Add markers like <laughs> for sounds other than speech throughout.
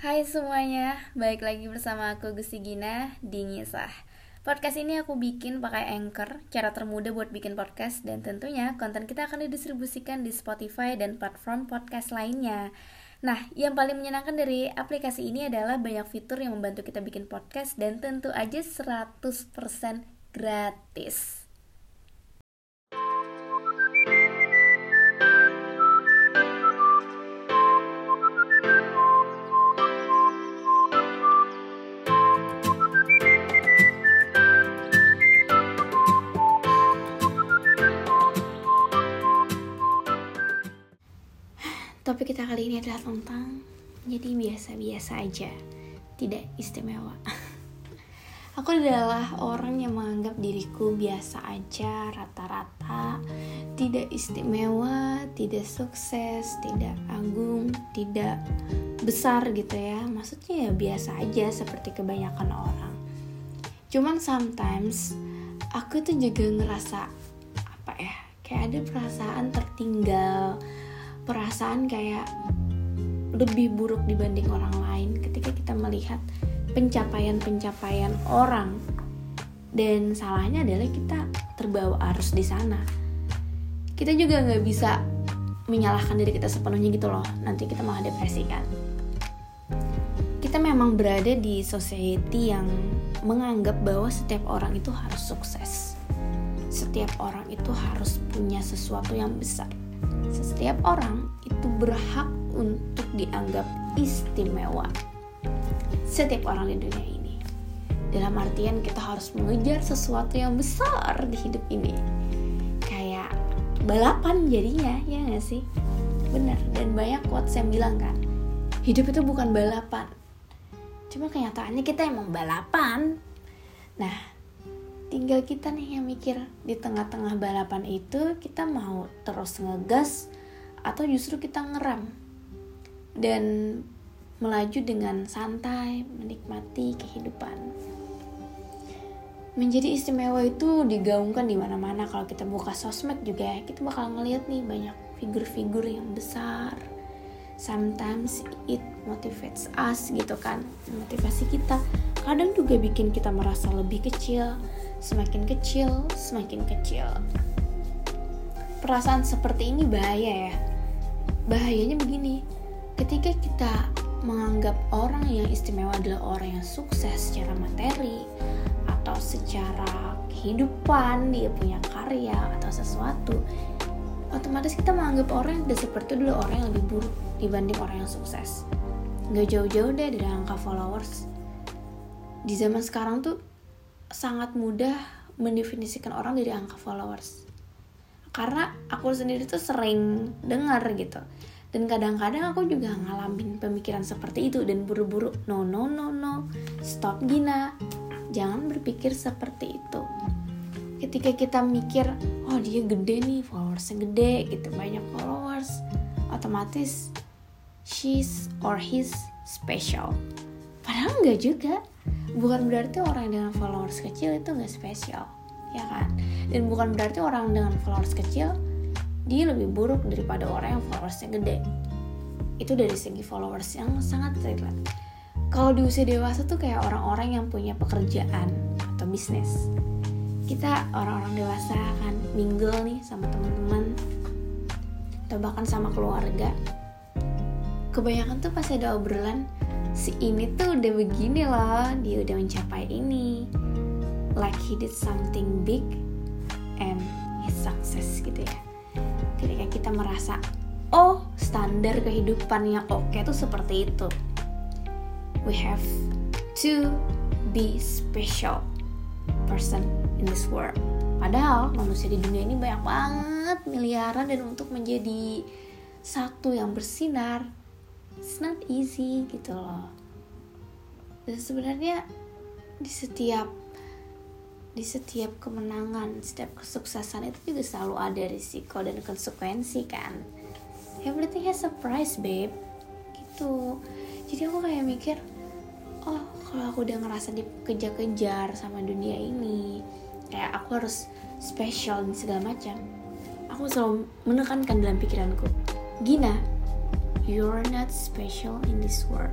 Hai semuanya, balik lagi bersama aku Gusti Gina di Ngisah. Podcast ini aku bikin pakai Anchor, cara termudah buat bikin podcast Dan tentunya konten kita akan didistribusikan di Spotify dan platform podcast lainnya. Nah, yang paling menyenangkan dari aplikasi ini adalah banyak fitur yang membantu kita bikin podcast Dan tentu aja 100% gratis kali ini adalah tentang jadi biasa-biasa aja, tidak istimewa. <laughs> Aku adalah orang yang menganggap diriku biasa aja, rata-rata, tidak istimewa, tidak sukses, tidak agung, tidak besar gitu ya. Maksudnya ya biasa aja seperti kebanyakan orang. Cuman sometimes aku tuh juga ngerasa apa ya, kayak ada perasaan tertinggal, perasaan kayak lebih buruk dibanding orang lain ketika kita melihat pencapaian-pencapaian orang. Dan salahnya adalah kita terbawa arus di sana. Kita juga nggak bisa menyalahkan diri kita sepenuhnya gitu loh nanti kita malah depresi kan? Kita memang berada di society yang menganggap bahwa setiap orang itu harus sukses. Setiap orang itu harus punya sesuatu yang besar setiap orang itu berhak untuk dianggap istimewa. Setiap orang di dunia ini. Dalam artian kita harus mengejar sesuatu yang besar di hidup ini. Kayak balapan jadinya, ya gak sih? Bener, dan banyak quotes yang bilang kan, hidup itu bukan balapan. Cuma kenyataannya kita emang balapan. Nah, tinggal kita nih yang mikir. Di tengah-tengah balapan itu kita mau terus ngegas atau justru kita ngeram. Dan melaju dengan santai menikmati kehidupan. Menjadi istimewa itu digaungkan di mana-mana. Kalau kita buka sosmed juga ya kita bakal ngeliat nih banyak figur-figur yang besar. Sometimes it motivates us gitu kan motivasi kita kadang juga bikin kita merasa lebih kecil semakin kecil, semakin kecil. Perasaan seperti ini bahaya ya. Bahayanya begini, ketika kita menganggap orang yang istimewa adalah orang yang sukses secara materi atau secara kehidupan, dia punya karya atau sesuatu, otomatis kita menganggap orang yang tidak seperti itu adalah orang yang lebih buruk dibanding orang yang sukses. Gak jauh-jauh deh dari angka followers. Di zaman sekarang tuh sangat mudah mendefinisikan orang dari angka followers. Karena aku sendiri tuh sering dengar gitu. Dan kadang-kadang aku juga ngalamin pemikiran seperti itu dan buru-buru no no no no stop Gina. Jangan berpikir seperti itu. Ketika kita mikir oh dia gede nih followersnya gede gitu banyak followers. Otomatis she's or he's special. Padahal enggak juga bukan berarti orang dengan followers kecil itu nggak spesial ya kan? Dan bukan berarti orang dengan followers kecil dia lebih buruk daripada orang yang followersnya gede. Itu dari segi followers yang sangat relate. Kalau di usia dewasa tuh kayak orang-orang yang punya pekerjaan atau bisnis. Kita orang-orang dewasa kan mingle nih sama teman-teman atau bahkan sama keluarga. Kebanyakan tuh pasti ada obrolan si ini tuh udah begini loh dia udah mencapai ini. Like he did something big and he success gitu ya. Ketika kita merasa oh standar kehidupan yang oke okay tuh seperti itu. We have to be special person in this world. Padahal manusia di dunia ini banyak banget miliaran dan untuk menjadi satu yang bersinar it's not easy gitu loh. Dan sebenarnya di setiap di setiap kemenangan setiap kesuksesan itu juga selalu ada risiko dan konsekuensi kan. Everything has a price babe. Gitu. Jadi aku kayak mikir oh kalau aku udah ngerasa dikejar-kejar sama dunia ini kayak aku harus special dan segala macam aku selalu menekankan dalam pikiranku Gina you're not special in this world.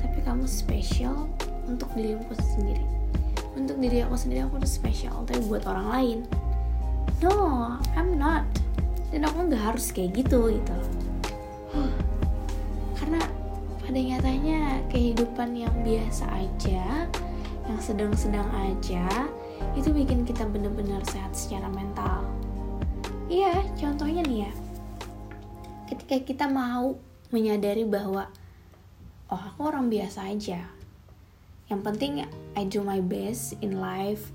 Tapi kamu spesial untuk dirimu sendiri. Untuk diri aku sendiri aku tuh spesial tapi buat orang lain. No I'm not. Dan aku nggak harus kayak gitu gitu. <gasps> Karena pada nyatanya kehidupan yang biasa aja yang sedang-sedang aja itu bikin kita bener-bener sehat secara mental. Iya contohnya nih ya ketika kita mau menyadari bahwa oh aku orang biasa aja. Yang penting I do my best in life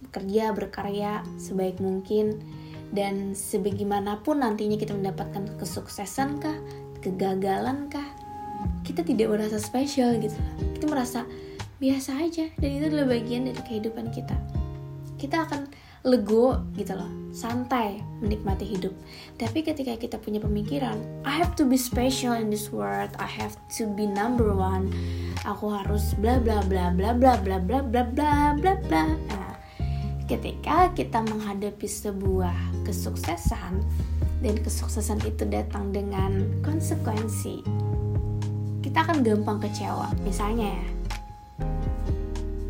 bekerja berkarya sebaik mungkin dan sebagaimanapun nantinya kita mendapatkan kesuksesan kah kegagalan kah kita tidak merasa spesial gitu. Kita merasa biasa aja dan itu adalah bagian dari kehidupan kita. Kita akan lego gitu loh santai menikmati hidup tapi ketika kita punya pemikiran I have to be special in this world I have to be number one aku harus bla bla bla bla bla bla bla bla bla bla bla nah, ketika kita menghadapi sebuah kesuksesan dan kesuksesan itu datang dengan konsekuensi kita akan gampang kecewa misalnya ya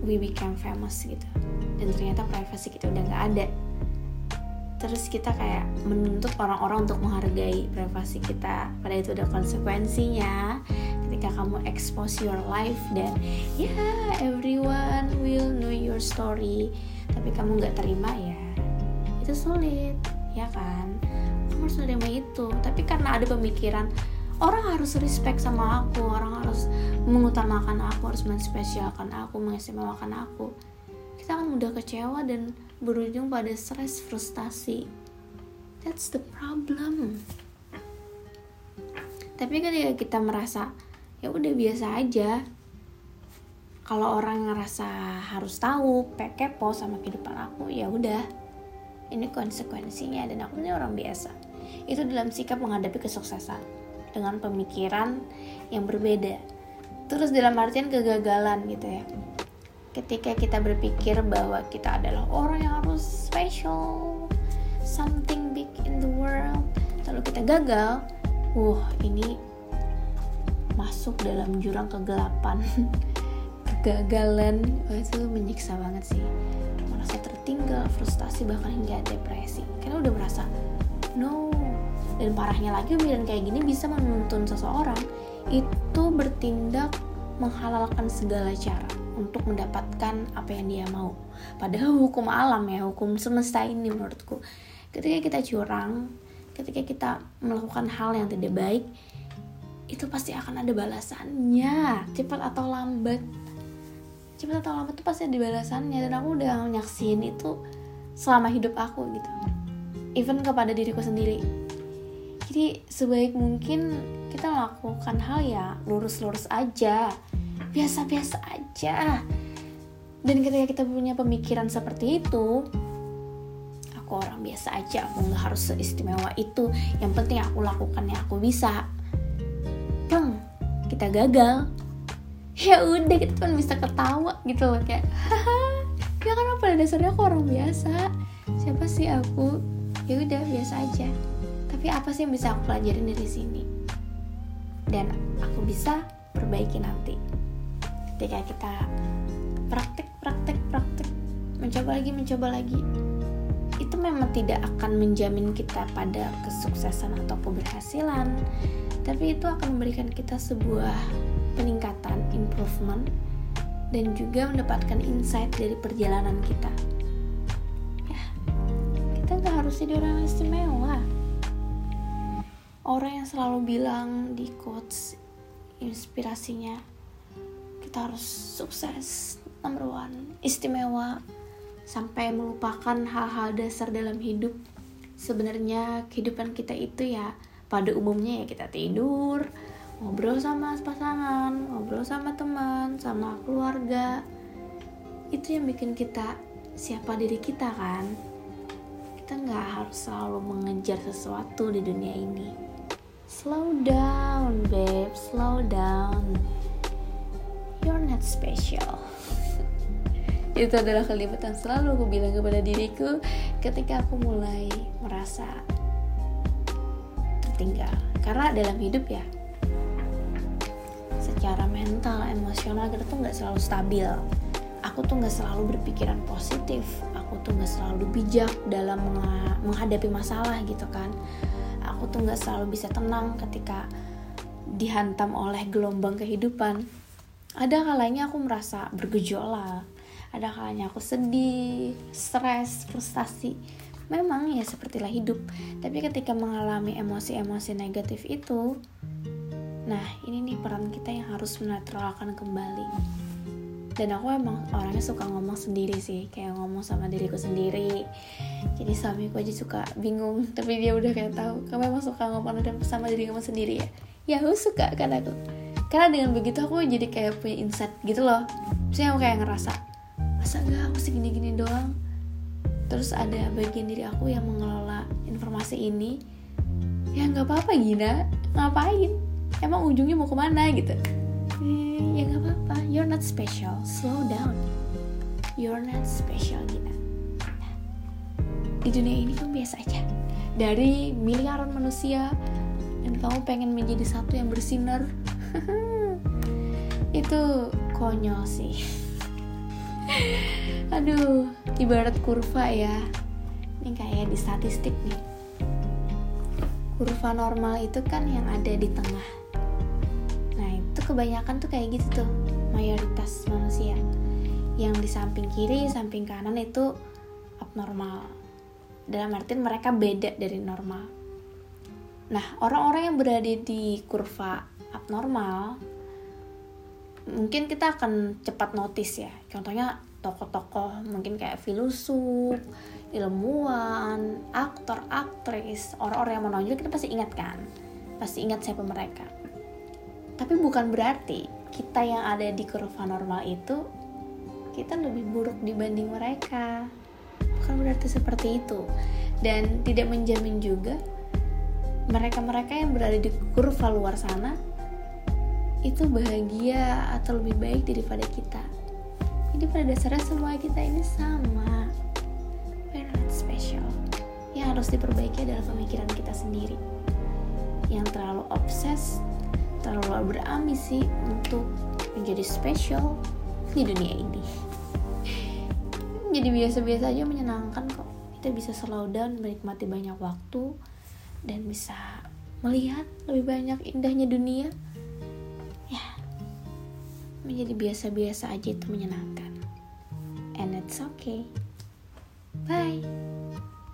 we become famous gitu dan ternyata privasi kita udah nggak ada. Terus kita kayak menuntut orang-orang untuk menghargai privasi kita. Pada itu ada konsekuensinya. Ketika kamu expose your life dan ya yeah, everyone will know your story. Tapi kamu nggak terima ya itu sulit. Ya kan? Kamu harus menerima itu. Tapi karena ada pemikiran orang harus respect sama aku. Orang harus mengutamakan aku harus menspesialkan aku mengistimewakan aku kita akan mudah kecewa dan berujung pada stres frustasi. That's the problem. Tapi ketika kita merasa ya udah biasa aja. Kalau orang ngerasa harus tahu kepo sama kehidupan aku ya udah. Ini konsekuensinya dan aku ini orang biasa. Itu dalam sikap menghadapi kesuksesan dengan pemikiran yang berbeda. Terus dalam artian kegagalan gitu ya ketika kita berpikir bahwa kita adalah orang yang harus special something big in the world lalu kita gagal wah ini masuk dalam jurang kegelapan <laughs> kegagalan. Wah itu menyiksa banget sih. Merasa tertinggal frustasi bahkan hingga depresi. Karena udah merasa no. Dan parahnya lagi pemikiran kayak gini bisa menuntun seseorang itu bertindak menghalalkan segala cara untuk mendapatkan apa yang dia mau. Padahal hukum alam ya, hukum semesta ini menurutku. Ketika kita curang, ketika kita melakukan hal yang tidak baik, itu pasti akan ada balasannya, cepat atau lambat. Cepat atau lambat itu pasti ada balasannya dan aku udah nyaksin itu selama hidup aku gitu. Even kepada diriku sendiri. Jadi sebaik mungkin kita melakukan hal ya lurus-lurus aja biasa-biasa aja. Dan ketika kita punya pemikiran seperti itu aku orang biasa aja. Aku nggak harus seistimewa itu. Yang penting aku lakukan yang aku bisa. Bang kita gagal. Ya udah kita kan bisa ketawa gitu loh kayak haha ya kan pada dasarnya aku orang biasa. Siapa sih aku? Ya udah biasa aja. Tapi apa sih yang bisa aku pelajarin dari sini? Dan aku bisa perbaiki nanti ketika kita praktek praktek praktek mencoba lagi mencoba lagi itu memang tidak akan menjamin kita pada kesuksesan atau keberhasilan tapi itu akan memberikan kita sebuah peningkatan improvement dan juga mendapatkan insight dari perjalanan kita. Ya kita nggak harus jadi orang istimewa. Orang yang selalu bilang di quotes inspirasinya kita harus sukses. Number one istimewa sampai melupakan hal-hal dasar dalam hidup. Sebenarnya kehidupan kita itu ya pada umumnya ya kita tidur ngobrol sama pasangan ngobrol sama teman sama keluarga. Itu yang bikin kita siapa diri kita kan. Kita nggak harus selalu mengejar sesuatu di dunia ini. Slow down babe slow down not special. <laughs> Itu adalah kalimat yang selalu aku bilang kepada diriku ketika aku mulai merasa tertinggal. Karena dalam hidup ya secara mental emosional kita tuh nggak selalu stabil. Aku tuh nggak selalu berpikiran positif. Aku tuh nggak selalu bijak dalam menghadapi masalah gitu kan. Aku tuh nggak selalu bisa tenang ketika dihantam oleh gelombang kehidupan ada kalanya aku merasa bergejolak. Ada kalanya aku sedih stres frustasi. Memang ya sepertilah hidup. Tapi ketika mengalami emosi-emosi negatif itu nah ini nih peran kita yang harus menetralkan kembali. Dan aku emang orangnya suka ngomong sendiri sih kayak ngomong sama diriku sendiri. Jadi suamiku aja suka bingung tapi dia udah kayak tahu. Kamu emang suka ngomong sama diri kamu sendiri ya? Ya aku suka kan aku karena dengan begitu aku jadi kayak punya insight gitu loh. Misalnya aku kayak ngerasa masa gak aku segini-gini doang. Terus ada bagian diri aku yang mengelola informasi ini. Ya nggak apa-apa Gina. Ngapain? Emang ujungnya mau ke mana? gitu. Eh, ya nggak apa-apa. You're not special. Slow down. You're not special Gina. Di dunia ini kamu biasa aja. Dari miliaran manusia dan kamu pengen menjadi satu yang bersinar itu konyol sih. Aduh ibarat kurva ya. Ini kayak di statistik nih. Kurva normal itu kan yang ada di tengah. Nah itu kebanyakan tuh kayak gitu tuh mayoritas manusia. Yang di samping kiri samping kanan itu abnormal. Dalam artian mereka beda dari normal. Nah orang-orang yang berada di kurva abnormal mungkin kita akan cepat notice ya. Contohnya tokoh-tokoh mungkin kayak filosof ilmuwan aktor aktris orang-orang yang menonjol kita pasti ingat kan? Pasti ingat siapa mereka. Tapi bukan berarti kita yang ada di kurva normal itu kita lebih buruk dibanding mereka. Bukan berarti seperti itu. Dan tidak menjamin juga mereka-mereka yang berada di kurva luar sana itu bahagia atau lebih baik daripada kita. Jadi pada dasarnya semua kita ini sama. We're not special. Yang harus diperbaiki adalah pemikiran kita sendiri. Yang terlalu obses terlalu berambisi untuk menjadi special di dunia ini. Jadi biasa-biasa aja menyenangkan kok. Kita bisa slow down menikmati banyak waktu dan bisa melihat lebih banyak indahnya dunia menjadi biasa-biasa aja itu menyenangkan. And it's okay. Bye.